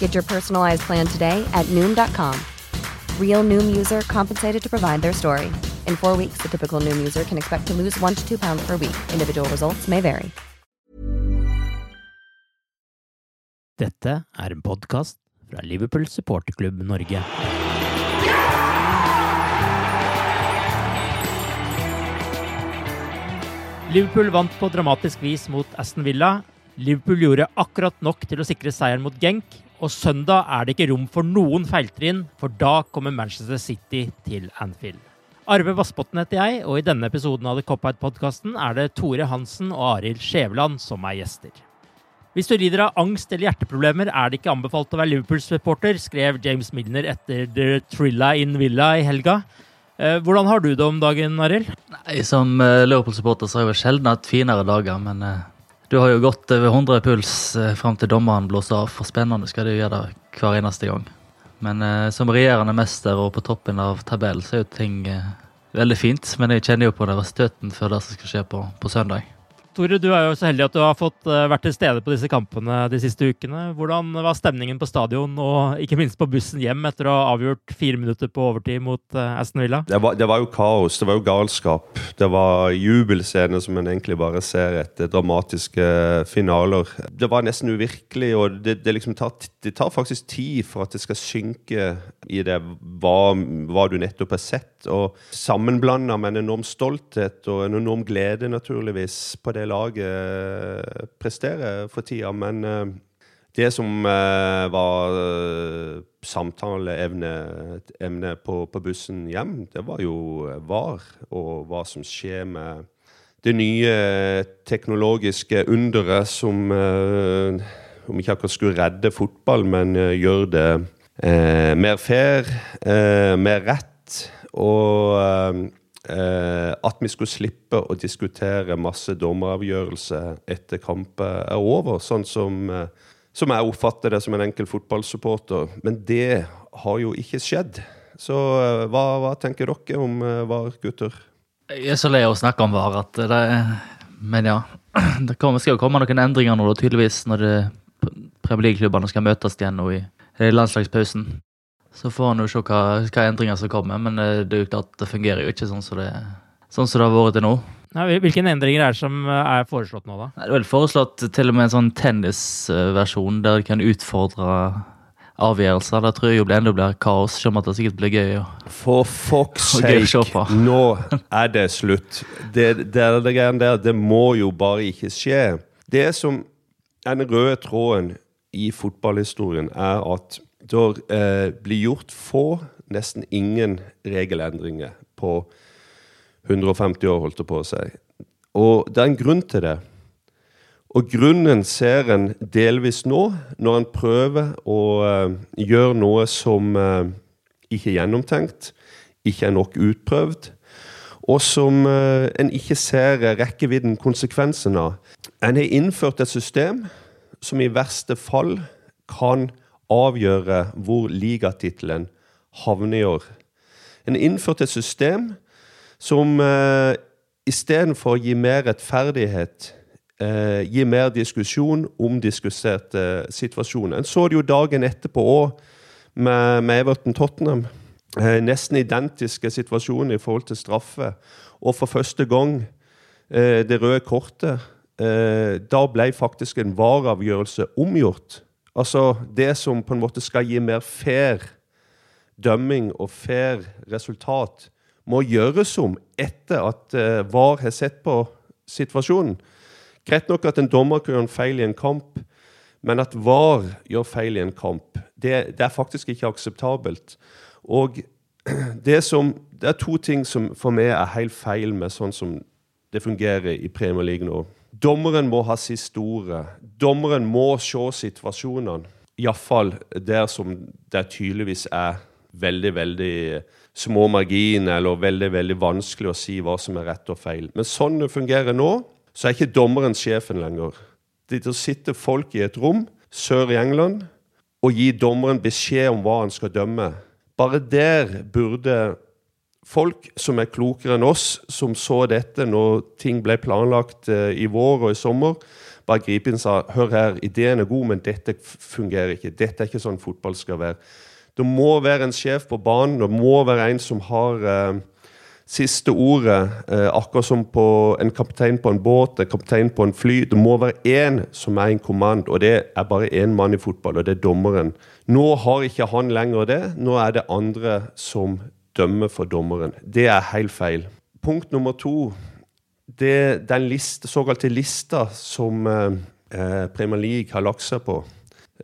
Get your personalized plan today at Noom.com. Real Noom user compensated to provide their story. In four weeks, the typical Noom user can expect to lose one to two pounds per week. Individual results may vary. Dette er en podcast fra Liverpool supporterklubb Norge. Liverpool vant på dramatisk vis mot Aston Villa. Liverpool gjorde akkurat nok til å sikre seieren mot Genk. Og søndag er det ikke rom for noen feiltrinn, for da kommer Manchester City til Anfield. Arve Vassbotn heter jeg, og i denne episoden av The Cop-Out-podkasten er det Tore Hansen og Arild Skjæveland som er gjester. Hvis du lider av angst eller hjerteproblemer, er det ikke anbefalt å være Liverpool-supporter, skrev James Milner etter The Trilla in Villa i helga. Eh, Hvordan har du det om dagen, Arild? Som uh, Liverpool-supporter så har jeg vel sjelden hatt finere dager, men eh, du har jo gått over 100 puls uh, fram til dommeren blåser av. For spennende skal det jo gjøre det hver eneste gang. Men eh, som regjerende mester og på toppen av tabellen, så er jo ting eh, veldig fint. Men jeg kjenner jo på nervøsiteten før det som skal skje på, på søndag. Tore, du er jo så heldig at du har fått eh, vært til stede på disse kampene de siste ukene. Hvordan var stemningen på stadion og ikke minst på bussen hjem etter å ha avgjort fire minutter på overtid mot eh, Aston Villa? Det var, det var jo kaos, det var jo galskap. Det var jubelscener som en egentlig bare ser etter dramatiske finaler. Det var nesten uvirkelig, og det, det, liksom tar, det tar faktisk tid for at det skal synke i det hva, hva du nettopp har sett. Og sammenblanda med en enorm stolthet og en enorm glede, naturligvis, på det laget presterer for tida. Men eh, det som eh, var samtaleevne på, på bussen hjem, det var jo VAR, og hva som skjer med det nye teknologiske underet som om ikke akkurat skulle redde fotball, men gjøre gjør det eh, mer fair, mer rett. Og at vi skulle slippe å diskutere masse dommeravgjørelser etter kamper er over, sånn som som jeg oppfatter det som en enkel fotballsupporter. Men det har jo ikke skjedd. Så hva, hva tenker dere om VAR, gutter? Jeg er så lei av å snakke om VAR at det Men ja. Det kommer, skal jo komme noen endringer nå, tydeligvis, når Premier League-klubbene skal møtes igjen nå i landslagspausen. Så får en jo se hva, hva endringer som kommer, men det er jo klart det fungerer jo ikke sånn som det, sånn som det har vært til nå. Ja, hvilke endringer er det som er foreslått nå, da? Det er vel foreslått til og med en sånn tennisversjon der du kan utfordre avgjørelser. Da tror jeg jo det enda blir kaos, selv om det sikkert blir gøy. For fuck's sake, nå er det slutt. Det, det, det, der, det må jo bare ikke skje. Det som er den røde tråden i fotballhistorien, er at det eh, blir gjort få, nesten ingen regelendringer på 150 år, holdt det på å si. Og det er en grunn til det. Og grunnen ser en delvis nå, når en prøver å uh, gjøre noe som uh, ikke er gjennomtenkt, ikke er nok utprøvd, og som uh, en ikke ser rekkevidden, konsekvensen av. En har innført et system som i verste fall kan avgjøre hvor ligatittelen havner i år. En innførte et system som eh, istedenfor å gi mer rettferdighet eh, gi mer diskusjon om diskuserte situasjoner. En så det jo dagen etterpå òg, med, med Everton-Tottenham. Eh, nesten identiske situasjoner i forhold til straffe. Og for første gang eh, det røde kortet. Eh, da ble faktisk en vareavgjørelse omgjort. Altså det som på en måte skal gi mer fair dømming og fair resultat, må gjøres om etter at uh, VAR har sett på situasjonen. Greit nok at en dommer kan gjøre en feil i en kamp, men at VAR gjør feil i en kamp, det, det er faktisk ikke akseptabelt. Og det, som, det, er to ting som for meg er helt feil med sånn som det fungerer i Premier League nå. Dommeren må ha siste ordet. Dommeren må se situasjonene. Iallfall der som det tydeligvis er veldig, veldig små marginer, eller veldig, veldig vanskelig å si hva som er rett og feil. Men sånn det fungerer nå, så er ikke dommeren sjefen lenger. Det sitter folk i et rom sør i England og gir dommeren beskjed om hva han skal dømme. Bare der burde folk som er klokere enn oss, som så dette når ting ble planlagt eh, i vår og i sommer, bare gripe inn og sa hør her, ideen er god, men dette fungerer ikke. Dette er ikke sånn fotball skal være. Det må være en sjef på banen, det må være en som har eh, siste ordet. Eh, akkurat som på en kaptein på en båt, en kaptein på en fly. Det må være én som er en kommand, og det er bare én mann i fotball, og det er dommeren. Nå har ikke han lenger det. Nå er det andre som dømmer for dommeren. Det er helt feil. Punkt nummer to. Det, den liste, såkalte lista som eh, eh Premier League har lagt seg på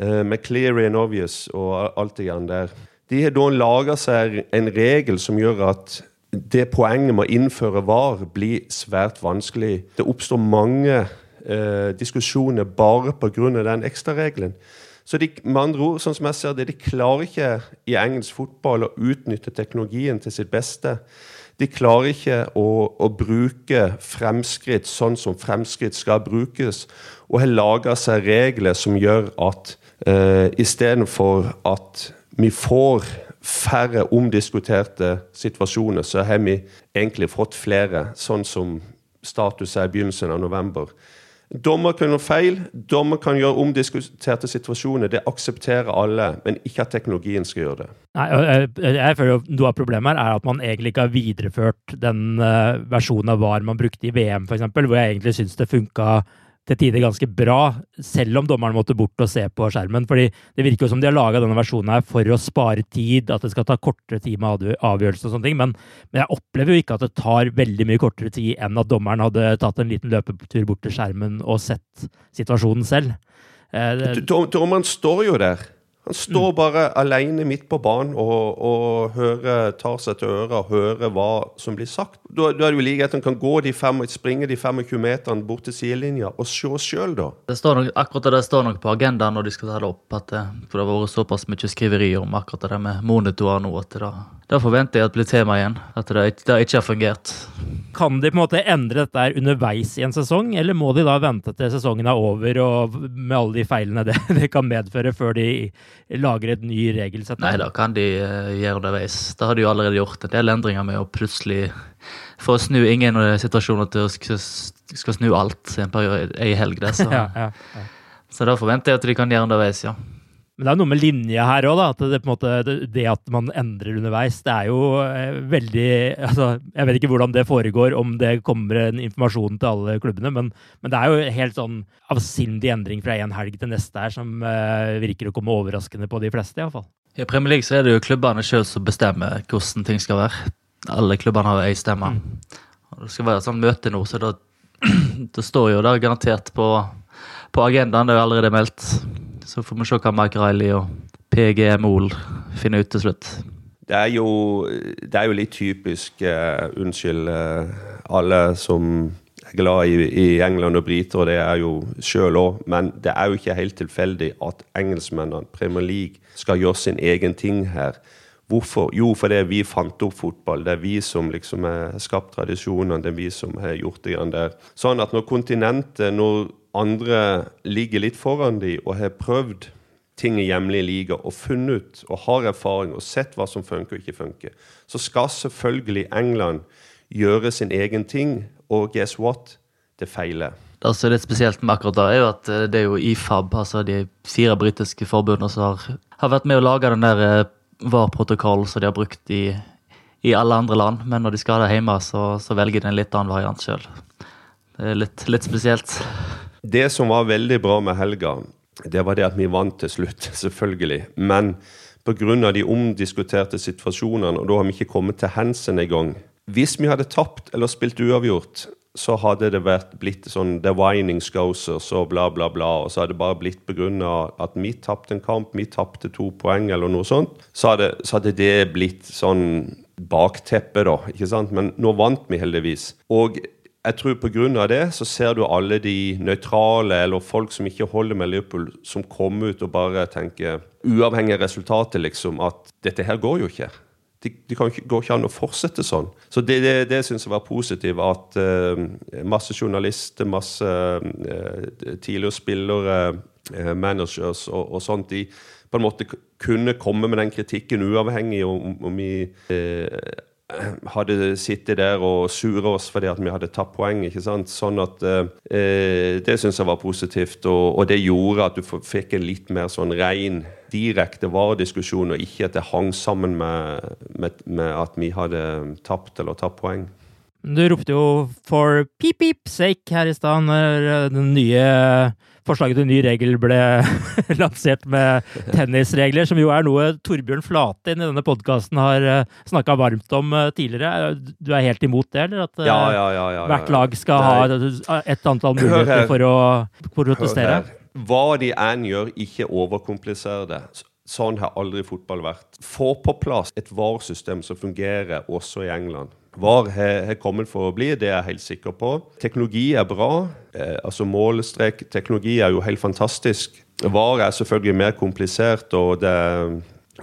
Eh, med Cleary and Obvious og alt det grann der. De har da laga seg en regel som gjør at det poenget med å innføre VAR blir svært vanskelig. Det oppstår mange eh, diskusjoner bare pga. den ekstraregelen. Så de, med andre ord, sånn som jeg ser det, de klarer ikke i engelsk fotball å utnytte teknologien til sitt beste. De klarer ikke å, å bruke fremskritt sånn som fremskritt skal brukes, og har laga seg regler som gjør at eh, Istedenfor at vi får færre omdiskuterte situasjoner, så har vi egentlig fått flere, sånn som status er i begynnelsen av november. Dommer kan gjøre feil, dommer kan gjøre omdiskuterte situasjoner. Det aksepterer alle, men ikke at teknologien skal gjøre det. Nei, jeg, jeg føler jo Noe av problemet her er at man egentlig ikke har videreført den uh, versjonen av VAR man brukte i VM, f.eks., hvor jeg egentlig syns det funka til tider ganske bra, selv om dommeren måtte bort og se på skjermen. fordi Det virker jo som de har laga denne versjonen her for å spare tid, at det skal ta kortere tid med avgjørelse og sånne ting. Men, men, jeg opplever jo ikke at det tar veldig mye kortere tid enn at dommeren hadde tatt en liten løpetur bort til skjermen og sett situasjonen selv. Eh, dommeren står jo der. Han står mm. bare alene midt på banen og, og hører, tar seg til øret og hører hva som blir sagt. Da, da er det jo like at han kan gå de fem, springe de 25 meterne bort til sidelinja og se sjøl, da. Det står nok, akkurat det står nok på agendaen når de skal ta det opp, at det, for det har vært såpass mye skriverier om akkurat det med monitorer nå. at det da da forventer jeg at det blir tema igjen. At det, det ikke har fungert. Kan de på en måte endre dette underveis i en sesong, eller må de da vente til sesongen er over og med alle de feilene det, det kan medføre, før de lager et ny regelsett? Nei, da kan de uh, gjøre underveis. Da har de jo allerede gjort en del endringer med å plutselig få snu ingen situasjoner til å skal snu alt i en periode, ei helg. Der, så. ja, ja, ja. så da forventer jeg at de kan gjøre underveis, ja. Men det er noe med linje her òg, at det, måte, det, at man endrer underveis, det er jo eh, veldig altså, Jeg vet ikke hvordan det foregår, om det kommer en informasjon til alle klubbene, men, men det er jo helt sånn avsindig endring fra en helg til neste her, som uh, virker å komme overraskende på de fleste, iallfall. I Premier League så er det jo klubbene sjøl som bestemmer hvordan ting skal være. Alle klubbene har ei stemme. Mm. Det skal være et sånt møte nå, så da, det står jo der garantert på, på agendaen, det er jo allerede meldt. Så får vi se hva Mike Riley og PG Mol finner ut til slutt. Det er jo, det er jo litt typisk uh, Unnskyld uh, alle som er glad i, i, England og briter, og det er jo sjøl òg, men det er jo ikke helt tilfeldig at engelskmennene, Premier League, skal gjøre sin egen ting her. Hvorfor? Jo, fordi vi fant opp fotball. Det er vi som liksom har skapt tradisjonene. Det er vi som har gjort det der. Sånn at når kontinentet, når andre ligger litt foran de og har prøvd ting i hjemlige liga og funnet ut og har erfaring og sett hva som funker og ikke funker, så skal selvfølgelig England gjøre sin egen ting, og guess what? Det feiler. altså litt spesielt med akkurat det, er jo at eh, det er jo IFAB, altså de fire britiske forbundene, som har, har vært med å lage den der eh, VAR-protokollen som de har brukt i, i alle andre land. Men når de skal ha det hjemme, så, så velger de en litt annen variant sjøl. Det er litt, litt spesielt. Det som var veldig bra med helga, det var det at vi vant til slutt, selvfølgelig. Men pga. de omdiskuterte situasjonene, og da har vi ikke kommet til Hansen engang. Hvis vi hadde tapt eller spilt uavgjort, så hadde det vært blitt sånn The Wining Scousers og bla, bla, bla. Og så hadde det bare blitt pga. at vi tapte en kamp, vi tapte to poeng eller noe sånt. Så hadde, så hadde det blitt sånn bakteppe, da. ikke sant? Men nå vant vi heldigvis. Og jeg tror pga. det så ser du alle de nøytrale eller folk som ikke holder med Liverpool, som kommer ut og bare tenker, uavhengig av resultatet, liksom, at dette her går jo ikke. Det de går ikke an å fortsette sånn. Så det, det, det syns jeg var positivt. At uh, masse journalister, masse uh, tidligere spillere, uh, managers og, og, sånt, de på en måte kunne komme med den kritikken uavhengig om, om vi hadde sittet der og sura oss fordi at vi hadde tatt poeng. ikke sant? Sånn at eh, Det syns jeg var positivt, og, og, det gjorde at du fikk en litt mer sånn ren, direkte varediskusjon, og ikke at det hang sammen med, med, med at vi hadde tapt eller tatt poeng. Du ropte jo for pip pip sake her i stad når eh, den nye forslaget til ny regel ble lansert med tennisregler, som jo er noe Torbjørn Flatin i denne podkasten har eh, snakka varmt om eh, tidligere. Du er helt imot det, eller? At ja, ja, ja, hvert lag skal ha et antall muligheter for å protestere? Hva de enn gjør, ikke overkompliserer det. Sånn har aldri fotball vært. Få på plass et VAR-system som fungerer også i England. VAR har kommet for å bli, det er jeg helt sikker på. Teknologi er bra. Eh, altså Målestrekteknologi er jo helt fantastisk. VAR er selvfølgelig mer komplisert, og det,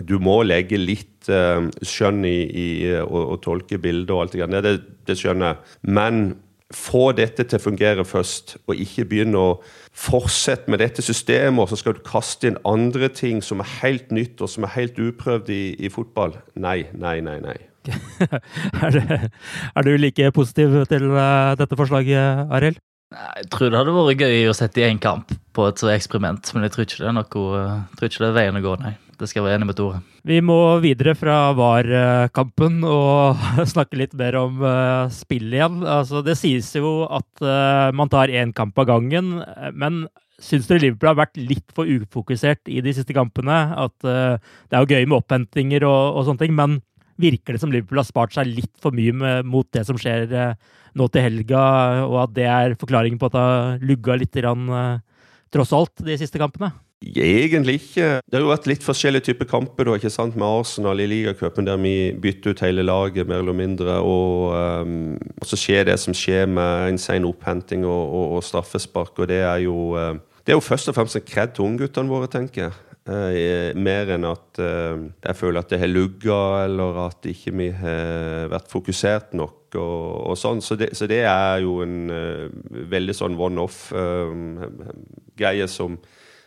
du må legge litt eh, skjønn i, i å, å, tolke bilder og alt det der. Det, det skjønner jeg. Men få dette til å fungere først, og ikke begynne å fortsette med dette systemet, og så skal du kaste inn andre ting som er helt nytt og som er helt uprøvd i, i fotball. Nei, nei, nei, nei. er, du, er, du like positiv til uh, dette forslaget, Arild? Jeg tror det hadde vært gøy å sette i én kamp på et sånt eksperiment, men jeg tror ikke det er noe, tror ikke det er veien å gå, nei. Det skal jeg være enig med Tore. Vi må videre fra VAR-kampen og snakke litt mer om uh, spill igjen. Altså, det sies jo at uh, man tar én kamp av gangen, men Syns dere Liverpool har vært litt for ufokusert i de siste kampene? At uh, Det er jo gøy med opphentinger og, og sånne ting, men virker det som Liverpool har spart seg litt for mye med, mot det som skjer eh, nå til helga, og at det er forklaringen på at det har lugga litt grann, eh, tross alt de siste kampene? Egentlig ikke. Det har jo vært litt forskjellige typer kamper da, ikke sant, med Arsenal i ligacupen, der vi bytter ut hele laget mer eller mindre. Og, um, og så skjer det som skjer med en sen opphenting og, og, og, straffespark. og det er jo, uh, det er jo først og fremst en kred til ungguttene våre, tenker jeg. Uh, mer enn at eh, jeg føler at det har lugga, eller at ikke vi har vært fokusert nok. Og, og sånn. Så det, så det, er jo en uh, veldig sånn one-off-greie som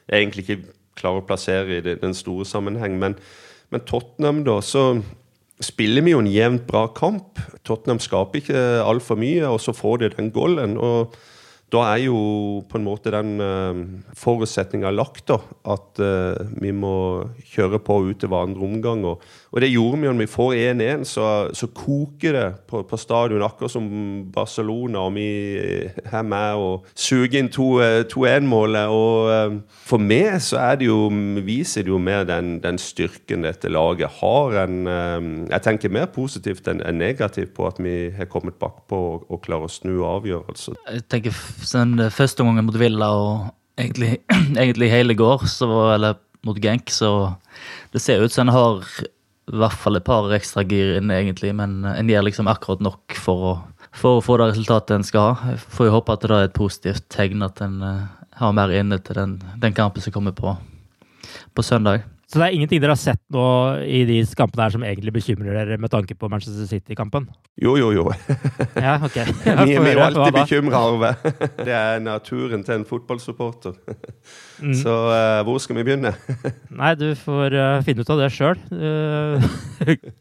jeg egentlig ikke klarer å plassere i det, den store sammenheng. Men, men, Tottenham, da, så spiller vi jo en jevnt bra kamp. Tottenham skaper ikke altfor mye, og så får de den golden. og da er jo på en måte den uh, forutsetninga lagt, da. At uh, vi må kjøre på ut til hverandre omgang. Og, og, det gjorde vi jo når vi får 1-1, så, så, koker det på, på, stadion. Akkurat som Barcelona, og vi er med og suger inn 2-1-målet. Eh, og for meg så er det jo, viser det jo mer den, den styrken dette laget har. En, jeg tenker mer positivt enn en negativt på at vi har kommet bakpå og, og klarer å snu avgjørelser. Jeg tenker den første gangen mot Villa og egentlig, egentlig hele går, så, eller mot Genk, så det ser ut som en har i hvert fall et par ekstra gir inn, egentlig, men en gjør liksom akkurat nok for å, for å få det resultatet en skal ha. Jeg får jo håpe at det er et positivt tegn at en uh, har mer inne til den, den kampen som kommer på, på søndag. Så det er ingenting dere har sett nå i de kampene her som egentlig bekymrer dere med tanke på Manchester City-kampen? Jo, jo, jo. Ja, ok. Vi, er jo alltid bekymra, Arve. Det er naturen til en fotballsupporter. Mm. Så uh, hvor skal vi begynne? Nei, du får uh, finne ut av det sjøl.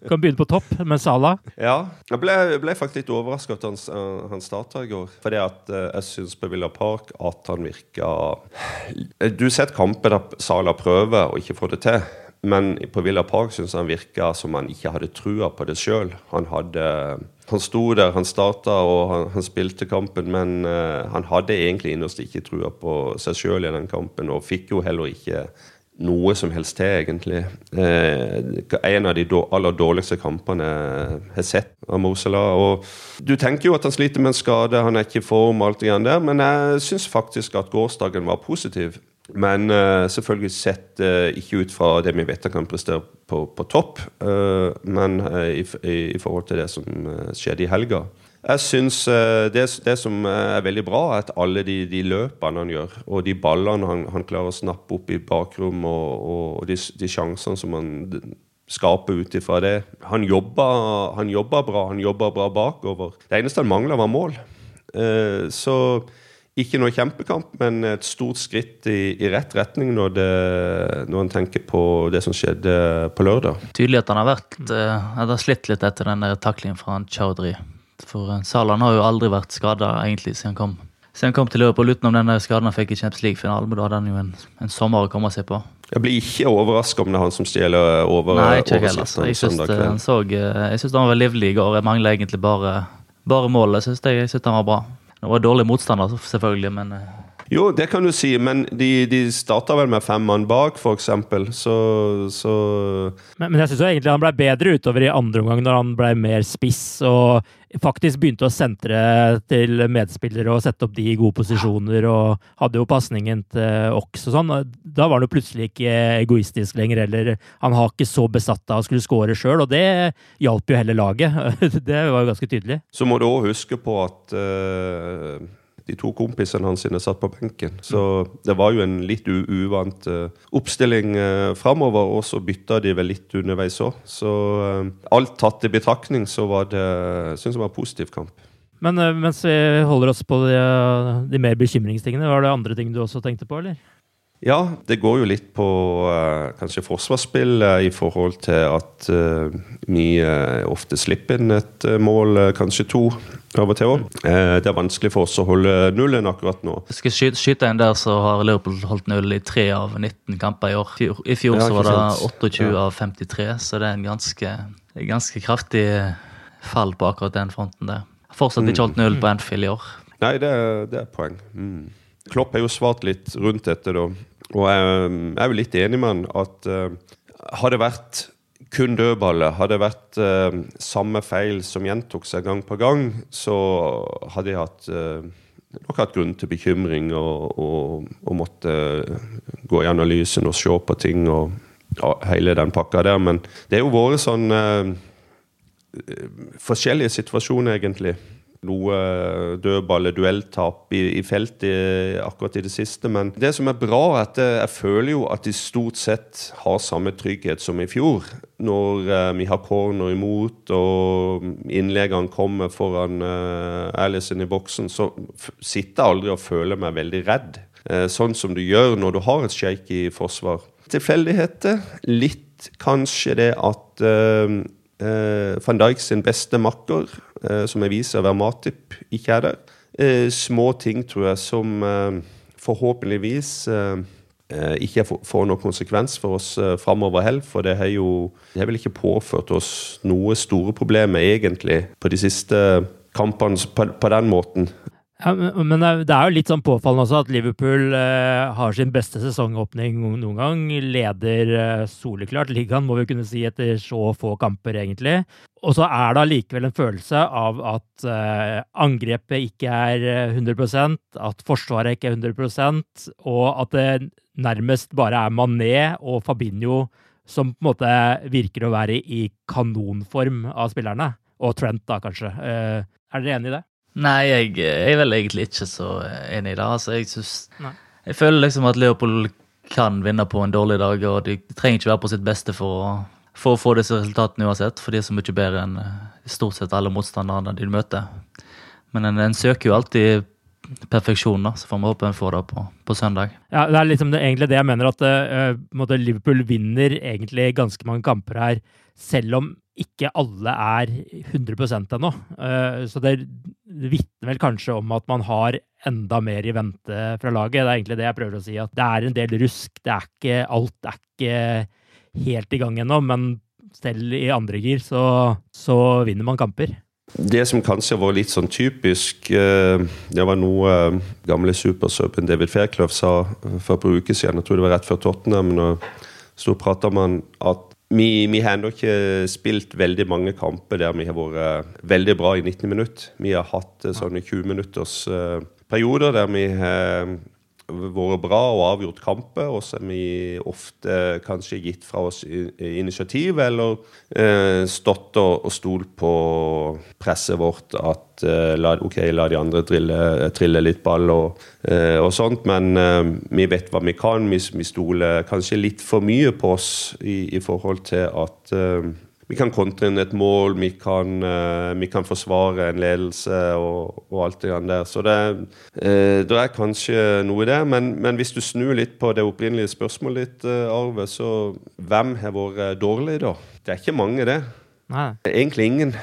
kan begynne på topp med Salah. Ja, jeg ble, ble faktisk litt overraska at han, uh, han starta i går. Fordi at eh, jeg syns på Villa Park at han virka Du har sett kamper der Salah prøver og ikke får det til. Men på Villa Park syns han virka som han ikke hadde trua på det sjøl. Han Han sto der, han starta og han, han spilte kampen, men uh, han hadde egentlig innerst ikke trua på seg sjøl i den kampen, og fikk jo heller ikke noe som helst til, egentlig. Eh, en av de aller dårligste kampene jeg har sett av Mosela. Og du tenker jo at han sliter med en skade, han er ikke i form, alt det der, men jeg syns faktisk at gårsdagen var positiv. Men uh, selvfølgelig sett uh, ikke ut fra det vi vet han kan prestere på, på topp, uh, men i, i, forhold til det som skjedde i helga. Jeg syns det, det som er veldig bra, er at alle de, de løpene han gjør, og de ballene han, han klarer å snappe opp i bakrom, og, og de, de sjansene som han skaper ut ifra det Han jobber, han jobber bra, han jobber bra bakover. Det eneste han mangler, var mål. Så ikke noe kjempekamp, men et stort skritt i, i rett retning når, det, når en tenker på det som skjedde på lørdag. Tydelig at han har vært eh, har slitt litt etter den taklingen fra Chaudhry. For eh, Salan har jo aldri vært skada egentlig siden han kom. Siden han kom til Liverpool utenom den skaden han fikk i Champions League-finalen. Men da hadde han jo en, en sommer å komme seg på. Jeg blir ikke overraska om det er han som stjeler over Nei, ikke heller. altså. Jeg syns eh, han eh, han var livlig i går. Jeg mangler egentlig bare, bare målet. Jeg syns han var bra. Det var dårlig motstander, selvfølgelig, men eh, Jo, det kan du si, men de, de starta vel med fem mann bak, f.eks. Så, så Men, men jeg syns egentlig han ble bedre utover i andre omgang, når han ble mer spiss og faktisk begynte å sentre til medspillere og sette opp de i gode posisjoner. Og hadde jo pasningen til Ox og sånn. Da var han jo plutselig ikke egoistisk lenger heller. Han har ikke så besatt av å skulle score sjøl, og det hjalp jo hele laget. Det var jo ganske tydelig. Så må du òg huske på at eh, de to kompisene hans sine satt på benken. Så det var jo en litt uvant uh, oppstilling uh, framover, og så bytta de vel litt underveis òg. Så uh, alt tatt i betraktning så var det synes jeg var en positiv kamp. Men mens vi holder oss på de, de mer bekymringstingene, var det andre ting du også tenkte på, eller? Ja, det går jo litt på eh, kanskje forsvarsspillet i forhold til at eh, vi eh, ofte slipper inn et mål, kanskje to, av og til òg. det er vanskelig for oss å holde nullen akkurat nå. jeg skal skyte, skyte en der, så har Liverpool holdt null i tre av 19 kamper i år. I fjor Ja, så var det 28 Ja. av 53, så det er en ganske, ganske kraftig fall på akkurat den fronten der. Fortsatt ikke holdt null på Anfield i år. Nei, det er, det er poeng. Mm. Klopp har jo svart litt rundt dette, da. Og jeg, jeg er jo litt enig med han at uh, det vært kun dødballer, hadde det vært uh, samme feil som gjentok seg gang på gang, så hadde jeg hatt uh, nok hatt grunn til bekymring og, og, og måtte gå i analysen og se på ting og ja, hele den pakka der. Men det er jo vært sånn forskjellige situasjoner, egentlig. Noe dødballer, duelltap i, i feltet akkurat i det siste. Men det som er bra, er at eh, jeg føler jo at de stort sett har samme trygghet som i fjor. Når eh, vi har corner imot og innleggene kommer foran eh, Alison i boksen, så sitter jeg aldri og føler meg veldig redd. Sånn som du gjør når du har et shaky forsvar. Tilfeldigheter. Litt kanskje det at eh, van Dijk sin beste makker, eh, som jeg viser å være Matip, ikke er der. Eh, små ting, tror jeg, som eh, forhåpentligvis eh, eh, ikke får noen konsekvens for oss eh, framover heller. For det har jo det har vel ikke påført oss noe store problemer, egentlig, på de siste kampene på, på den måten. Ja, men det er jo litt sånn påfallende også at Liverpool eh, har sin beste sesongåpning noen gang. Leder eh, soleklart ligaen, må vi kunne si, etter så få kamper, egentlig. Og så er det allikevel en følelse av at eh, angrepet ikke er eh, 100% at forsvaret ikke er 100 og at det nærmest bare er Mané og Fabinho som på en måte virker å være i kanonform av spillerne. Og Trent, da, kanskje. Eh, er dere enig i det? Nei, jeg, jeg er vel egentlig ikke så enig i det. Altså, jeg, synes, jeg føler liksom at Leopold kan vinne på en dårlig dag, og de trenger ikke være på sitt beste for å, for å få disse resultatene uansett, for de er så mye bedre enn eh, stort sett alle motstanderne de møter. Men en, en søker jo alltid perfeksjon, da, så får vi håpe en får det på, på søndag. Ja, Det er liksom det, egentlig det jeg mener, at uh, Liverpool vinner egentlig ganske mange kamper her, selv om ikke alle er 100 ennå. Uh, så det vitner vel kanskje om at man har enda mer i vente fra laget. Det er egentlig det jeg prøver å si. At det er en del rusk. Det er ikke, alt er ikke helt i gang ennå, men selv i andre gir så, så vinner man kamper. Det som kanskje var litt sånn typisk eh, Det var noe eh, gamle supersøpen David Fairclough sa for et par uker siden. Jeg tror det var rett før Tottenham. Så prata man at vi, vi har ennå ikke spilt veldig mange kamper der vi har vært veldig bra i 90 minutter. Vi har hatt eh, sånne 20 minutters perioder der vi har vært bra og avgjort kamper, og som vi ofte kanskje gitt fra oss initiativ eller eh, stått og, og stolt på presset vårt at eh, la, ok, la de andre drille, trille litt ball og, eh, og sånt, men eh, vi vet hva vi kan. Vi, vi, stoler kanskje litt for mye på oss i, i forhold til at eh, vi kan kontre inn et mål, vi kan, uh, vi kan forsvare en ledelse og, og, alt det grann der. Så det, uh, det, er kanskje noe i det. Men, men, hvis du snur litt på det opprinnelige spørsmålet ditt, uh, Arve, så hvem har vært dårlig, da? Det er ikke mange, det. Nei. Egentlig ingen.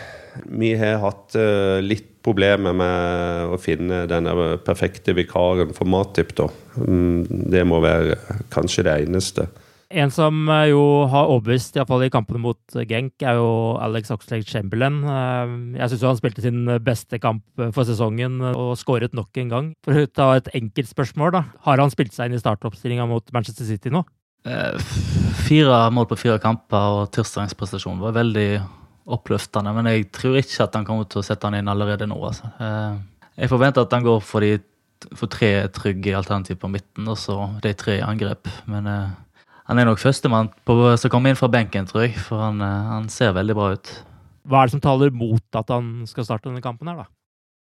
Vi har hatt litt problemer med å finne denne perfekte vikaren for Matip, da. Um, det må være kanskje det eneste. En som eh, jo har overbevist, iallfall i kampene mot Genk, er jo Alex Oxlade Chamberlain. Eh, jeg syns han spilte sin beste kamp for sesongen og skåret nok en gang. For å ta et enkelt spørsmål, da. Har han spilt seg inn i startoppstillinga mot Manchester City nå? Eh, fire mål på fire kamper og tirsdagens prestasjon var veldig oppløftende. Men jeg tror ikke at han kommer til å sette han inn allerede nå. Altså. Jeg forventer at han går for, de, for tre trygge alternativ på midten, og så de tre i angrep. Men han er nok førstemann som kommer inn fra benken, tror jeg. For han, eh, han, ser veldig bra ut. Hva er det som taler mot at han skal starte denne kampen her, da?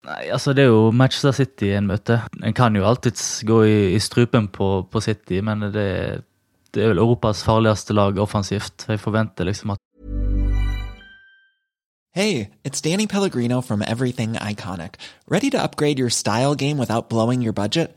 Nei, altså Det er jo Manchester City i en møte. En kan jo alltids gå i, i strupen på, på, City, men det, det, er vel Europas farligste lag offensivt. Jeg forventer liksom at Hey, it's Danny Pellegrino from Everything Iconic. Ready to upgrade your style game without blowing your budget?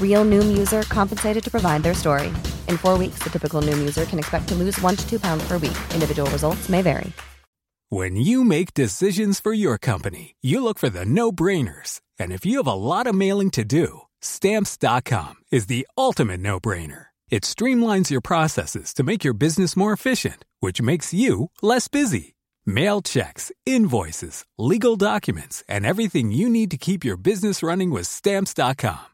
Real Noom user compensated to provide their story. In four weeks, the typical Noom user can expect to lose one to two pounds per week. Individual results may vary. When you make decisions for your company, you look for the no brainers. And if you have a lot of mailing to do, stamps.com is the ultimate no brainer. It streamlines your processes to make your business more efficient, which makes you less busy. Mail checks, invoices, legal documents, and everything you need to keep your business running with Stamps.com.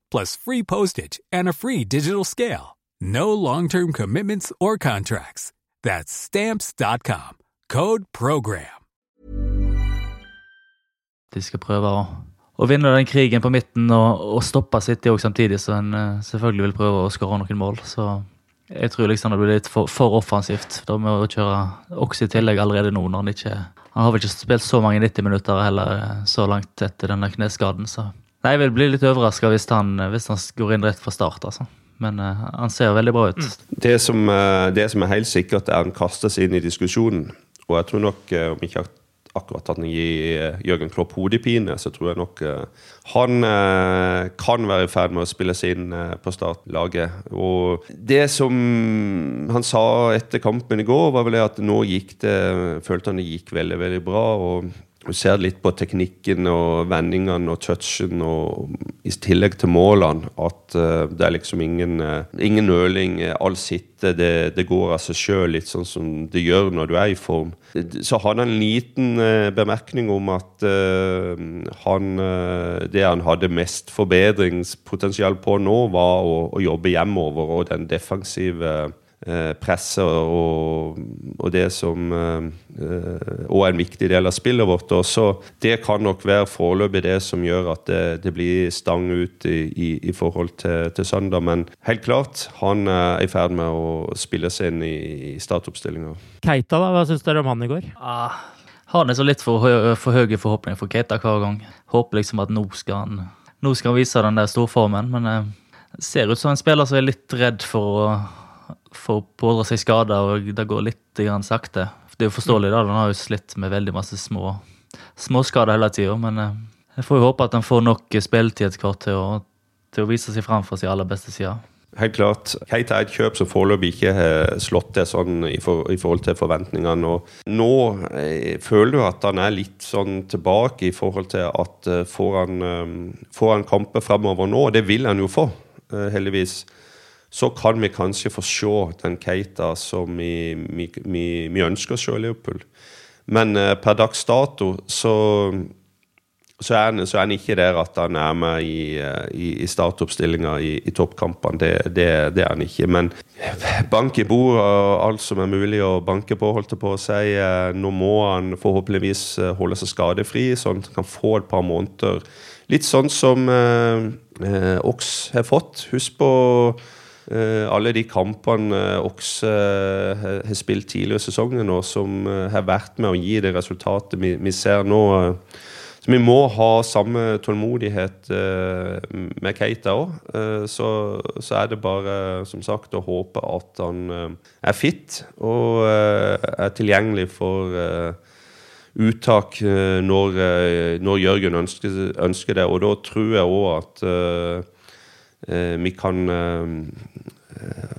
plus free postage and a free digital scale. No long-term commitments or contracts. That's Stamps.com. Code PROGRAM. De skal prøve å, å vinne den krigen på midten og, og stoppe City også samtidig, så en eh, selvfølgelig vil prøve å skåre noen mål. Så jeg tror liksom det blir litt for, for offensivt da med å kjøre også i tillegg allerede nå, når han ikke Han har vel ikke spilt så mange 90 minutter heller eh, så langt etter denne kneskaden, så Nei, jeg vil bli litt overraska hvis, hvis han går inn rett fra start, altså. Men uh, han ser veldig bra ut. Det som, uh, det som er helt sikkert, er at han kaster seg inn i diskusjonen. Og jeg tror nok, uh, om ikke akkurat at han gir Jørgen Klopp hodepine, så tror jeg nok han kan være i ferd med å spille seg inn på startlaget. Og det som han sa etter kampen i går, var vel det at nå gikk det Følte han det gikk veldig, veldig bra. og du ser litt på teknikken og vendingene og touchen, og i tillegg til målene, at uh, det er liksom ingen, uh, ingen nøling. eh, Alt sitter, det, det går av seg sjøl, litt sånn som det gjør når du er i form. Så hadde han en liten uh, bemerkning om at han, det han hadde mest forbedringspotensial på nå, var å, å jobbe hjemover, og den defensive eh, presset og, og det som eh, eh, Og en viktig del av spillet vårt. Og så Det kan nok være foreløpig det som gjør at det, det blir stang ut i, i, i forhold til, til søndag. Men helt klart, han er i ferd med å spille seg inn i, i startoppstillinga. Keita, da, hva syns dere om han i går? Ah, han er så litt for, hø for høye forhåpninger for Keita hver gang. Håper liksom at nå skal han, nå skal han vise den der storformen, men eh, ser ut som en spiller som er litt redd for å, for å pådra seg skader, og det går litt grann sakte. Det er jo forståelig, da. Han har jo slitt med veldig masse små småskader hele tida, men eh, jeg får jo håpe at han får nok spilletid etter hvert til til å vise seg fram fra sin aller beste side. Helt klart. Keita er et kjøp som foreløpig ikke har slått det sånn i, for, i forhold til forventningene. Og nå eh, føler du at han er litt sånn tilbake i forhold til at eh, får han, eh, får han kamper fremover nå, og det vil han jo få, eh, heldigvis, så kan vi kanskje få se den Keita som vi, vi, vi, vi ønsker å se i Liverpool. Men eh, per dags dato så så er, han, så er han ikke der at han er med i, eh, i, i startoppstillinga i, i toppkampene. Det, det, det er han ikke. Men bank i bordet og alt som er mulig å banke på, holdt jeg på å si. Eh, Nå må han forhåpentligvis eh, holde seg skadefri, sånn at han kan få et par måneder. Litt sånn som eh, Ox har fått. Husk på alle de kampene Oks eh, har- spilt tidligere i sesongen, og som eh, har vært med å gi det resultatet vi, ser nå. eh, så vi må ha samme tålmodighet eh, med Keita òg. Eh, så, så er det bare, som sagt, å håpe at han eh, er fit og eh, er tilgjengelig for eh, uttak eh, når, eh, når Jørgen ønsker, ønsker det. Og da tror jeg òg at eh, eh, vi kan eh, eh,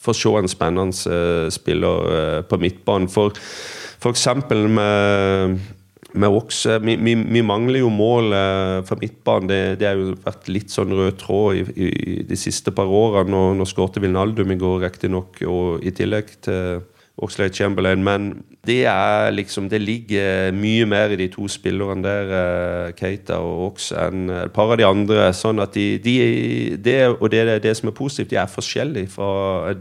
få se en spennende eh, spiller eh, på midtbanen. For, for eksempel med Oxe, vi, vi, vi mangler jo mål eh, for midtbanen. Det, det har jo vært litt sånn rød tråd i, i, de siste par årene. Nå, nå skårte Wijnaldum i går, riktignok, og i tillegg til Oxlade Chamberlain. Men det liksom Det ligger mye mer i de to spillerne der, eh, Keita og Ox, enn et par av de andre. Sånn at de, de, det, Og det det som er positivt, de er forskjellige fra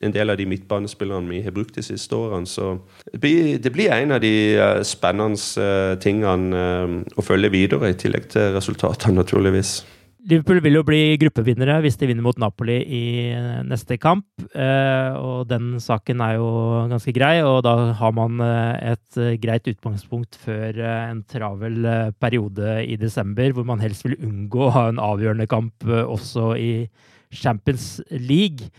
en del av de midtbanespillerne vi har brukt de siste årene. Så det blir, det blir en av de eh, spennende eh, tingene eh, å følge videre, i tillegg til resultatene, naturligvis. Liverpool vil jo bli gruppevinnere hvis de vinner mot Napoli i eh, neste kamp. Eh, og den saken er jo ganske grei, og da har man eh, et greit utgangspunkt før en travel periode i desember, hvor man helst vil unngå å ha en avgjørende kamp også i Champions League.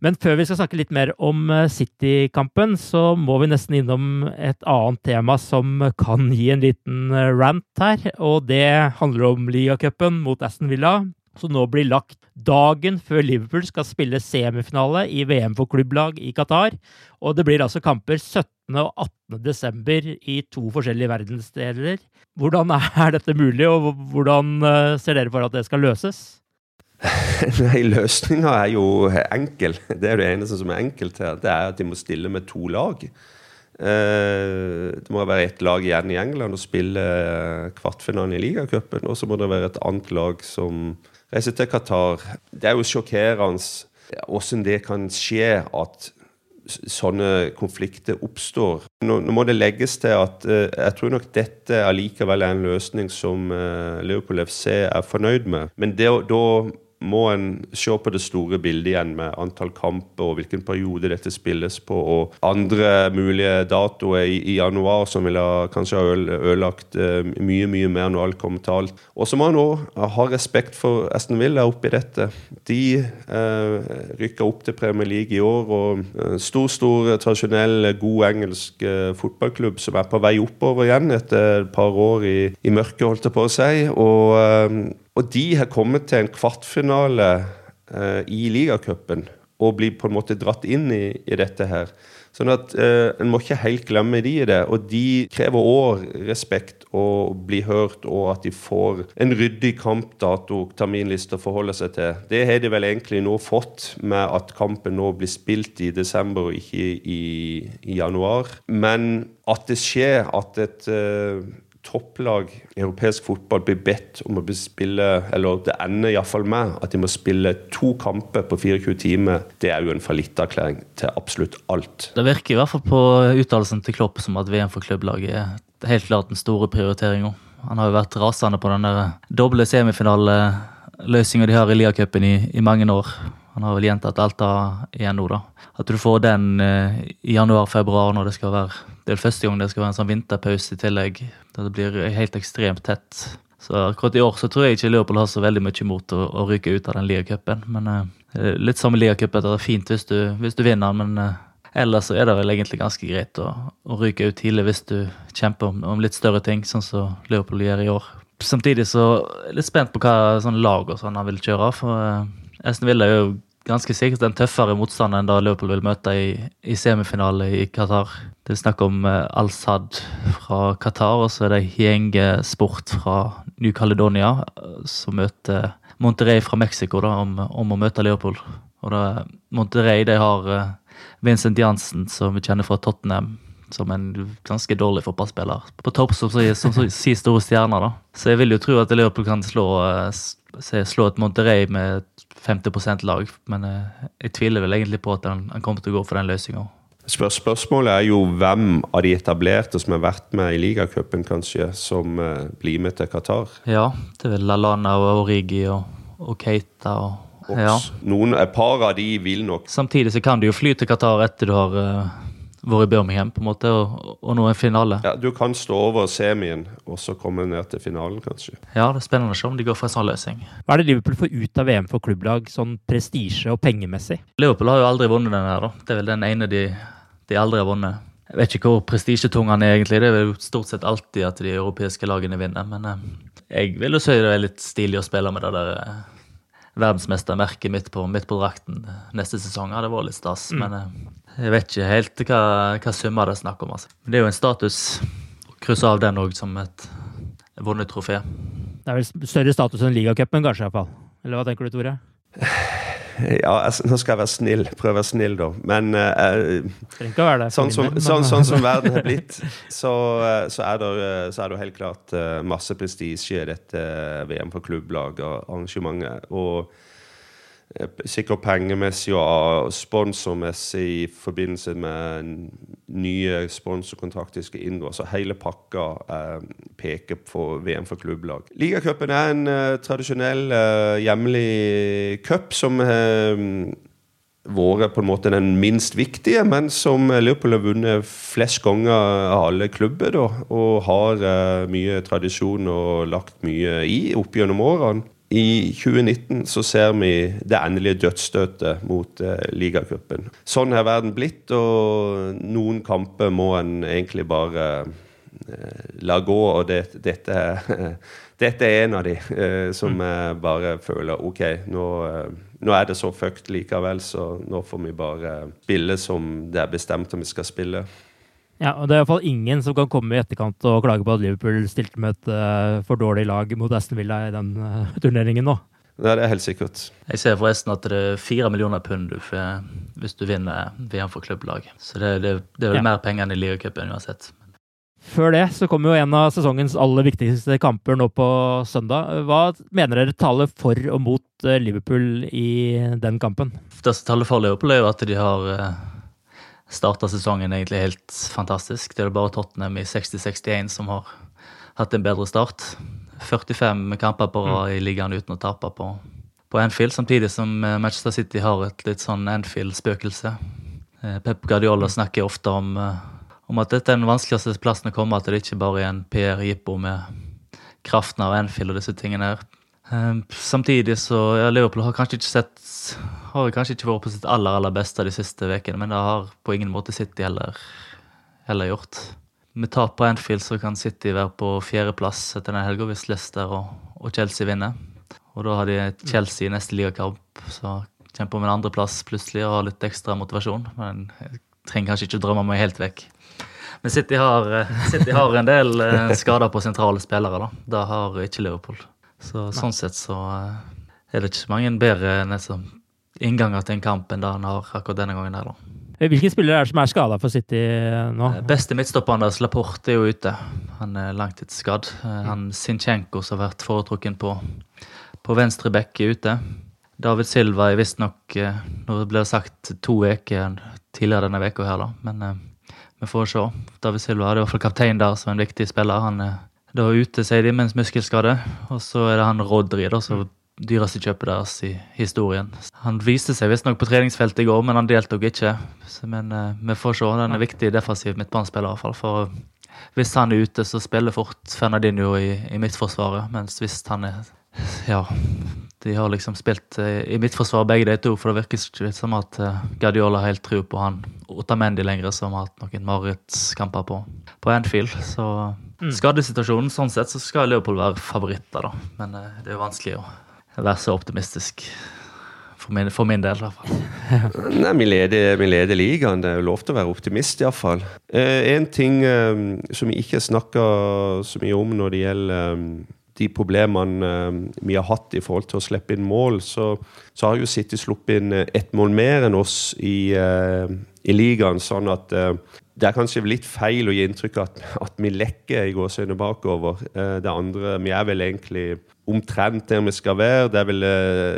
Men før vi skal snakke litt mer om eh, City-kampen, så må vi nesten innom et annet tema som kan gi en liten eh, rant her. Og det handler om ligacupen mot Aston Villa, som nå blir lagt dagen før Liverpool skal spille semifinale i VM for klubblag i Qatar. Og det blir altså kamper 17. og 18. desember i to forskjellige verdensdeler. Hvordan er dette mulig, og hvordan eh, ser dere for at det skal løses? Nei, løsninga er jo enkel. Det er det eneste som er enkelt her. Det er at de må stille med to lag. Eh, det må være ett lag igjen i England og spille kvartfinalen i ligacupen. Og så må det være et annet lag som reiser til Qatar. Det er jo sjokkerende åssen det kan skje at sånne konflikter oppstår. Nå, nå, må det legges til at uh, jeg tror nok dette allikevel er en løsning som uh, Liverpool FC er fornøyd med. Men det, da må en se på det store bildet igjen med antall kamper og hvilken periode dette spilles på, og andre mulige datoer i, i januar som ville kanskje ha ødelagt uh, mye mye mer når alt kommer til alt. Og så må en òg ha respekt for Aston Villa oppi dette. De uh, rykker opp til Premier League i år, og uh, stor, stor, tradisjonell, god engelsk fotballklubb som er på vei oppover igjen etter et par år i, i mørket, holdt jeg på å si. og og de har kommet til en kvartfinale eh, i ligacupen og blir på en måte dratt inn i, i dette her. Sånn at eh, En må ikke helt glemme de i det. Og de krever òg respekt og bli hørt, og at de får en ryddig kampdato, terminliste, å forholde seg til. Det har de vel egentlig nå fått, med at kampen nå blir spilt i desember og ikke i, i januar. Men at det skjer at et eh, topplag i europeisk fotball blir bedt om å spille Eller det ender iallfall med at de må spille to kamper på 24 timer. Det er jo en fallitterklæring til absolutt alt. Det virker i hvert fall på uttalelsen til Klopp som at VM for klubblaget er helt klart den store prioriteringa. Han har jo vært rasende på den der doble semifinaleløsninga de har i Liacupen i, i mange år. Han har vel gjentatt alt igjen nå, da. At du får den eh, i januar-februar når det skal være Det er første gang det skal være en sånn vinterpause i tillegg. Da det blir helt ekstremt tett. Så akkurat i år så tror jeg ikke Liverpool har så veldig mye imot å, å ryke ut av den ligacupen. Men eh, litt samme ligacup det er fint hvis du, hvis du vinner, men eh, ellers så er det vel egentlig ganske greit å, å ryke ut tidlig hvis du kjemper om, om litt større ting, sånn som Liverpool gjør i år. Samtidig så er jeg litt spent på hva sånn lag og sånn han vil kjøre. for eh, Aston Villa er jo ganske sikkert en tøffere motstander enn da Liverpool vil møte i, i semifinale i Qatar. Det er snakk om uh, Al-Sad fra Qatar, og så er det Hienge Sport fra New Caledonia uh, som møter Monterrey fra Mexico da, om, om, å møte Liverpool. Og da, Monterrey de har uh, Vincent Jansen, som vi kjenner fra Tottenham, som en ganske dårlig fotballspiller. På topp som sier store stjerner, da. Så jeg vil jo tro at Liverpool kan slå, slå et Monterrey med 50% lag, men eh, jeg tviler vel egentlig på at han, han kommer til å gå for den løsninga. Spør spørsmålet er jo hvem av de etablerte som har vært med i ligacupen, kanskje, som uh, blir med til Qatar? Ja, det er vel Lalana og Origi og, og Keita og ja. Noen, Et par av de vil nok Samtidig så kan du jo fly til Qatar etter du har uh, vært i Birmingham på en måte, og, og nå en finale. Ja, Du kan stå over semien og så komme ned til finalen, kanskje. Ja, det er spennende å se om de går for en sånn løsning. Hva er det Liverpool får ut av VM for klubblag, sånn prestisje og pengemessig? Liverpool har jo aldri vunnet den her, da. Det er vel den ene de, de aldri har vunnet. Jeg vet ikke hvor prestisjetung han er, egentlig. Det er jo stort sett alltid at de europeiske lagene vinner. Men eh, jeg vil jo si det er litt stilig å spille med det der eh, verdensmestermerket midt på, midt på drakten neste sesong. hadde var litt stas. Mm. Men eh, jeg vet ikke helt hva, hva summer det er snakk om. Altså. Men det er jo en status. Krysse av den òg som et vunnet trofé. Det er vel større status enn ligacupen, kanskje? i hvert fall. Eller hva tenker du, Tore? Ja, nå skal jeg være snill. Prøve å være snill, da. Men uh, sånn, som, sånn, sånn, som verden har blitt, så, uh, så, er det, så, er det, helt klart masse prestisje i dette VM for klubblag og arrangementet. Og Eh, sikkert pengemessig og sponsormessig i forbindelse med nye sponsorkontrakter skal inngå. Så hele pakka eh, peker på VM for klubblag. Ligacupen er en eh, tradisjonell eh, hjemlig cup som har eh, vært den minst viktige, men som Liverpool har vunnet flest ganger av alle klubber. Da, og har eh, mye tradisjon og lagt mye i opp gjennom årene. I 2019 så ser vi det endelige dødsstøtet mot eh, ligacupen. Sånn har verden blitt, og noen kamper må en egentlig bare eh, la gå. Og det, dette, dette, er en av de eh, som mm. jeg bare føler OK, nå, eh, nå, er det så fucked likevel, så nå får vi bare spille som det er bestemt om vi skal spille. Ja, og Det er iallfall ingen som kan komme i etterkant og klage på at Liverpool stilte med et uh, for dårlig lag mot Aston Villa i den uh, turneringen nå. Det er helt sikkert. Jeg ser forresten at det er fire millioner pund du får hvis du vinner VM for klubblag. Så det, det, det er vel ja. mer penger enn i ligacupen uansett. Før det så kommer jo en av sesongens aller viktigste kamper nå på søndag. Hva mener dere taler for og mot eh, Liverpool i den kampen? Det som taler for Liverpool, er jo at de har starta sesongen egentlig helt fantastisk. Det er bare Tottenham i 60-61 som har hatt en bedre start. 45 kamper på rad i ligaen uten å tape på, på Anfield, samtidig som eh, Manchester City har et litt sånn Anfield-spøkelse. Eh, Pep Guardiola snakker ofte om, eh, om, at dette er den vanskeligste plassen å komme, at det ikke bare er en PR-jippo med kraften av Anfield og disse tingene her. Samtidig så ja, Liverpool har kanskje ikke sett har kanskje ikke vært på sitt aller aller beste de siste ukene, men det har på ingen måte City heller, heller gjort. Med tap på Anfield så kan City være på fjerdeplass etter den helga hvis Leicester og, og, Chelsea vinner. Og da har de Chelsea i neste ligakamp, så kjemper om en andreplass plutselig og har litt ekstra motivasjon. Men jeg trenger kanskje ikke drømme meg helt vekk. Men City har, City har en del eh, skader på sentrale spillere. da. Det har ikke Liverpool. Så Sånn sett så eh, er det ikke så mange bedre liksom, innganger til en kamp enn det han har akkurat denne gangen. her da. Hvilke spillere er det som er skada for City eh, nå? Eh, beste midtstopper Anders Laporte, er jo ute. Han er langtidsskadd. Han Sinchenko, som har vært foretrukken på, på venstre bekk, er ute. David Silva er visstnok Nå ble det sagt to uker tidligere denne uka her, da. Men vi får se. David Silva er i hvert fall kaptein der, som en viktig spiller. Han er da ute, sier de, mens muskelskade. Og så er det han Rodri, da, som dyreste kjøpet deres i historien. Han viste seg visstnok på treningsfeltet i går, men han deltok ikke. Men uh, vi får se. Den er viktig defensiv midtbanespiller, iallfall. For hvis han er ute, så spiller fort Fernadinho i, i midtforsvaret. Mens hvis han er Ja. De har liksom spilt uh, i midtforsvaret begge de to, for det virker ikke som at uh, Guardiola helt tro på han Otamendi lenger, som har hatt noen marerittkamper på, på Anfield. Så mm. skadesituasjonen, sånn sett, så skal Leopold være favoritter, da. Men det er jo vanskelig å være så optimistisk. For min, for min del, i hvert fall. Nei, vi leder, vi leder ligaen. Det er jo lov til å være optimist, iallfall. Eh, en ting eh, som vi ikke snakker så mye om når det gjelder eh, de problemene eh, vi har hatt i forhold til å slippe inn mål, så, så har jo City sluppet inn eh, ett mål mer enn oss i, eh, i ligaen. Sånn at det er kanskje litt feil å gi inntrykk av at, at vi lekker i gåseøynene bakover. Det andre, Vi er vel egentlig omtrent der vi skal være. Det er vel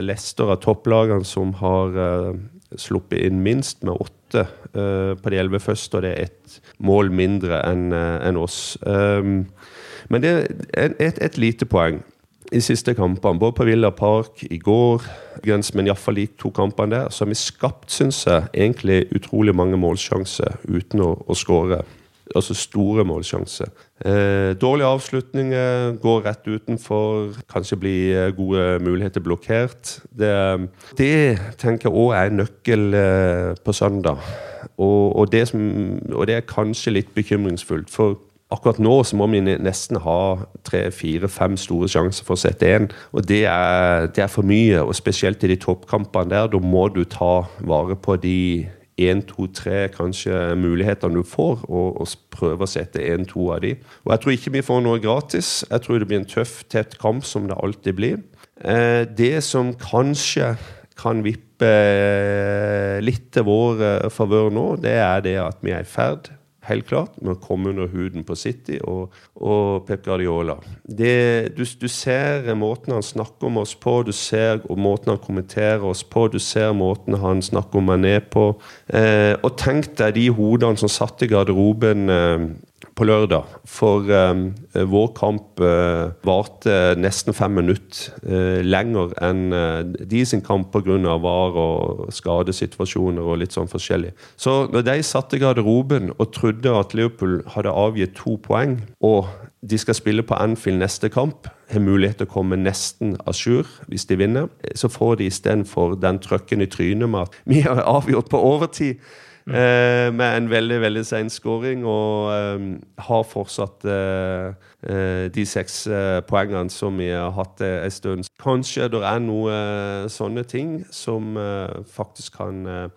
Lester av topplagene som har sluppet inn minst, med åtte uh, på de elleve første, og det er ett mål mindre enn en oss. Um, men det er et, et, lite poeng i siste kampene, både på Villa Park i går, men iallfall de to kampene der, så har vi skapt, syns jeg, egentlig utrolig mange målsjanser uten å, å skåre altså store målsjanser. Eh, dårlige avslutninger, går rett utenfor, kanskje blir eh, gode muligheter blokkert. Det, det tenker jeg òg er en nøkkel eh, på søndag. Og, og, det som, og, det er kanskje litt bekymringsfullt. For akkurat nå så må vi nesten ha tre, fire, fem store sjanser for å sette én. Og det er, det er for mye. Og spesielt i de toppkampene der. Da må du ta vare på de én, to, tre kanskje mulighetene du får, og, og prøve å sette én, to av de. Og Jeg tror ikke vi får noe gratis. Jeg tror det blir en tøff, tett kamp, som det alltid blir. Eh, det som kanskje kan vippe eh, litt til vår eh, favør nå, det er det at vi er i ferd helt klart, med å komme under huden på City og, og Pep Guardiola. Det, du, du, ser måten han snakker om oss på, du ser måten han kommenterer oss på, du ser måten han snakker om meg ned på. Eh, og tenk deg de hodene som satt i garderoben eh, på lørdag. For um, vår kamp uh, varte nesten fem minutter uh, lenger enn uh, de sin kamp pga. var og skadesituasjoner og litt sånn forskjellig. Så når de satte garderoben og trodde at Liverpool hadde avgitt to poeng, og de skal spille på Anfield neste kamp, har mulighet til å komme nesten à jour hvis de vinner. Så får de istedenfor den trøkken i trynet med at vi har avgjort på overtid. Mm. Eh, med en veldig veldig sen skåring, og eh, har fortsatt eh, eh de seks eh, poengene som vi har hatt en stund. Kanskje det er noen sånne ting som faktisk kan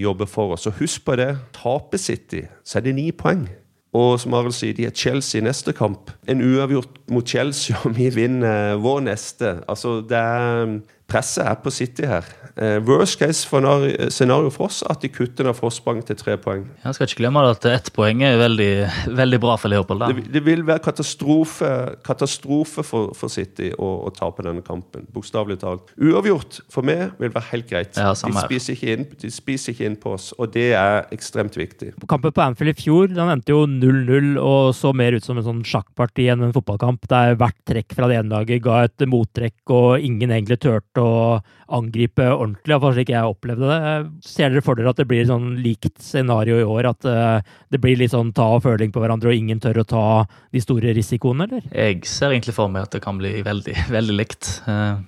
jobbe for oss. Og husk på det. Taper City, så er det ni poeng. Og som Arild sier, de er Chelsea neste kamp. En uavgjort mot Chelsea, og vi vinner vår neste. Altså, det er Presset er på City her. Uh, worst case scenario for oss at de kutter ned forsprang til tre poeng. Jeg skal ikke glemme at ett poeng er veldig, veldig bra for Leopold. Det, det, vil være katastrofe, katastrofe for, for, City å, å tape denne kampen. Bokstavelig talt. Uavgjort for meg vil være helt greit. Ja, de, spiser inn, de, spiser ikke inn, på oss, og det er ekstremt viktig. Kampen på Anfield i fjor den endte jo 0-0 og så mer ut som en sånn sjakkparti enn en fotballkamp, der hvert trekk fra det ene laget ga et mottrekk og ingen egentlig turte å angripe ordentlig, iallfall slik jeg opplevde det. Ser dere for dere at det blir sånn likt scenario i år? At uh, det blir litt sånn ta og føling på hverandre, og ingen tør å ta de store risikoene, eller? Jeg ser egentlig for meg at det kan bli veldig, veldig likt. Uh,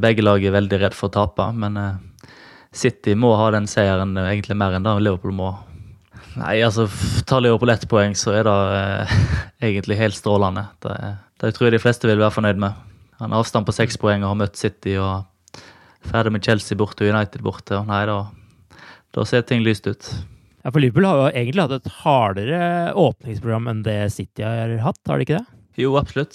begge lag er veldig redd for å tape, men uh, City må ha den seieren egentlig mer enn da Liverpool må. Nei, altså, tar Liverpool ett poeng, så er det egentlig helt strålende. Det, det tror jeg de fleste vil være fornøyd med. Han har avstand på seks poeng og har møtt City og ferdig med Chelsea borte og United borte. Nei, da, da ser ting lyst ut. Ja, for Liverpool har jo egentlig hatt et hardere åpningsprogram enn det City har hatt, har de ikke det? Jo, absolutt.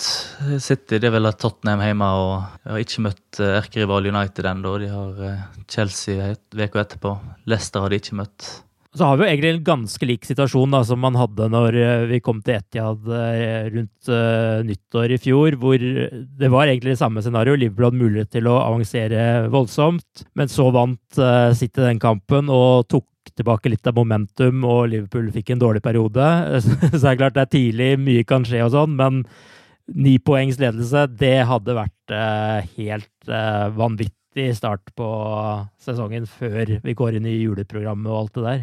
City det er vel Tottenham hjemme og har ikke møtt eh, erkerival United ennå. De har eh, Chelsea uka etterpå. Leicester har de ikke møtt. Så har vi jo egentlig en ganske lik situasjon da, som man hadde når eh, vi kom til Etiad eh, rundt uh, nyttår i fjor, hvor det var egentlig det samme scenario. Liverpool hadde mulighet til å avansere voldsomt, men så vant uh, City den kampen og tok tilbake litt av momentum, og Liverpool fikk en dårlig periode. Så det er klart det er tidlig, mye kan skje og sånn, men ni poengs ledelse, det hadde vært uh, helt vanvittig start på sesongen før vi går inn i juleprogrammet og alt det der.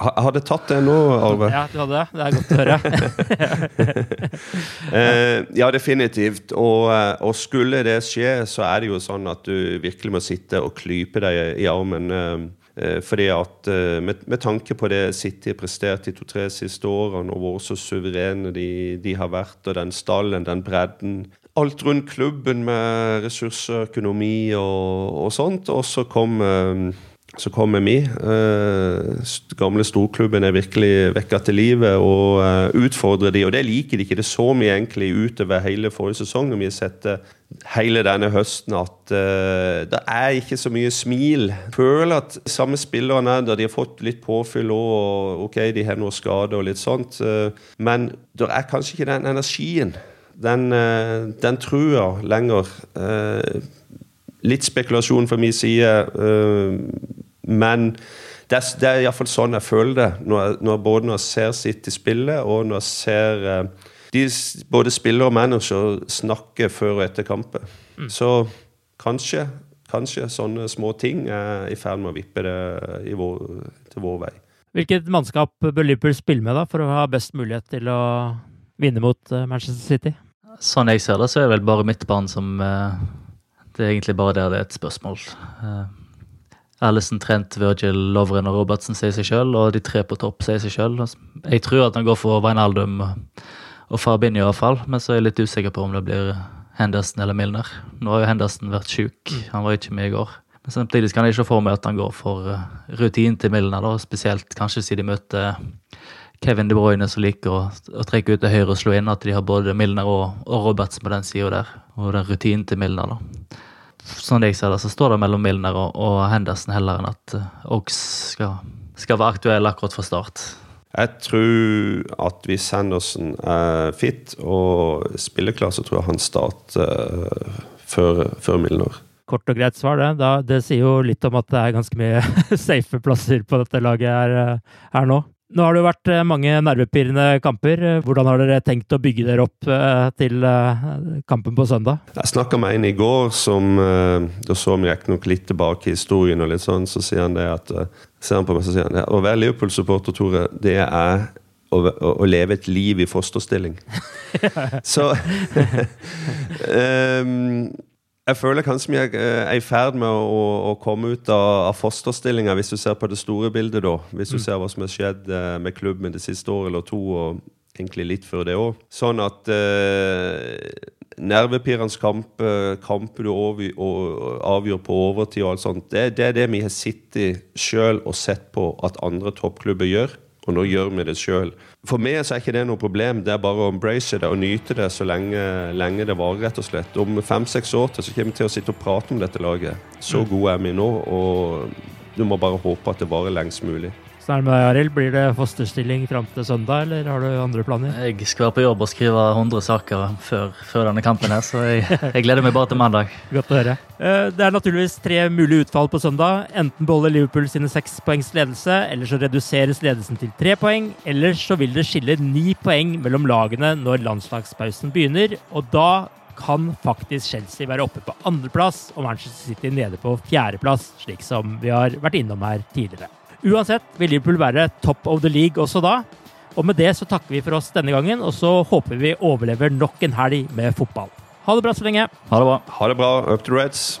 Har hadde tatt det nå, Arve? Ja, du hadde det. Det er godt å høre. eh, ja, definitivt. Og, eh, og, skulle det skje, så er det jo sånn at du virkelig må sitte og klype deg i armen. Eh, fordi at med, med, tanke på det City har prestert de to-tre siste årene, og hvor så suverene de, de, har vært, og den stallen, den bredden Alt rundt klubben med ressurser, økonomi og, og sånt. Og så kom eh, så kommer vi. Eh, gamle storklubben er virkelig vekka til livet og eh, utfordrer de, og det liker de ikke. Det så vi egentlig utover hele forrige sesong, vi har sett det hele denne høsten at eh, det er ikke så mye smil. Føler at samme spillerne der de har fått litt påfyll og ok, de har noe skade og litt sånt, eh, men det er kanskje ikke den energien, den, eh, den trua lenger. Eh, litt spekulasjon fra min side. Men det er, det er iallfall sånn jeg føler det, når, når både når jeg ser City spille, og når jeg ser uh, de, både spiller og manager snakke før og etter kamper. Mm. Så kanskje, kanskje sånne små ting er i ferd med å vippe det vår, til vår vei. Hvilket mannskap bør Liverpool spille med da, for å ha best mulighet til å vinne mot uh, Manchester City? Sånn jeg ser det, så er det vel bare midtbanen som uh, Det er egentlig bare der det er et spørsmål. Alison, Trent, Virgil, Lovren og Robertsen sier seg sjøl, og de tre på topp sier seg sjøl. Jeg tror at han går for Wijnaldum og Farbinho iallfall, men så er jeg litt usikker på om det blir Henderson eller Milner. Nå har jo Henderson vært sjuk, han var ikke med i går. Men samtidig kan jeg ikke få med at han går for eh, rutinen til Milner, da, spesielt kanskje siden de møter Kevin De Bruyne som liker å, å trekke ut til høyre og slå inn, at de har både Milner og, og Robertsen på den sida der. Og den rutinen til Milner, da sånn jeg ser det, så står det mellom Milner og, og Henderson heller enn at uh, Oaks skal, skal, være aktuell akkurat fra start. Jeg tror at hvis Henderson er fit og spilleklar, så tror jeg han starter uh, før, før, Milner. Kort og greit svar, det. Da, det sier jo litt om at det er ganske mye safe plasser på dette laget her, eh, her nå. Nå har det jo vært eh, mange nervepirrende kamper. Hvordan har dere tenkt å bygge dere opp eh, til eh, kampen på søndag? Jeg snakka med en i går som Da så vi riktignok litt tilbake i historien, og litt sånn, så sier han det at ser han på meg så sier han, det, Å være Liverpool-supporter, Tore, det er å, å, å leve et liv i fosterstilling. Så um, jeg føler kanskje vi er, er i ferd med å, å komme ut av, av fosterstillinga, hvis du ser på det store bildet. da. Hvis du Mm. ser hva som har skjedd eh, med klubben det siste året eller to, og egentlig litt før det òg. Sånn at eh, nervepirrende kamp, eh, kamper du over, og avgjør på overtid og alt sånt, det, det er det vi har sittet sjøl og sett på at andre toppklubber gjør. Og nå gjør vi det sjøl. For meg så er ikke det noe problem. Det er bare å embrace det og nyte det så lenge, lenge det varer, rett og slett. Om fem-seks år til så kommer vi til å sitte og prate om dette laget. Så gode er vi nå, og du må bare håpe at det varer lengst mulig. Så er det med deg, Arild. Blir det fosterstilling fram til søndag, eller har du andre planer? Jeg skal være på jobb og skrive 100 saker før, før denne kampen, her, så jeg, jeg gleder meg bare til mandag. Godt å høre. Eh, Det er naturligvis tre mulige utfall på søndag. Enten beholder Liverpool sine seks poengs ledelse, eller så reduseres ledelsen til tre poeng. Eller så vil det skille ni poeng mellom lagene når landslagspausen begynner. Og da kan faktisk Chelsea være oppe på andreplass og Manchester City nede på fjerdeplass, slik som vi har vært innom her tidligere. Uansett vil Liverpool være top of the league også da. Og med det så takker vi for oss denne gangen, og så håper vi overlever nok en helg med fotball. Ha det bra så lenge. Ha det bra. Ha det bra. Up to Reds.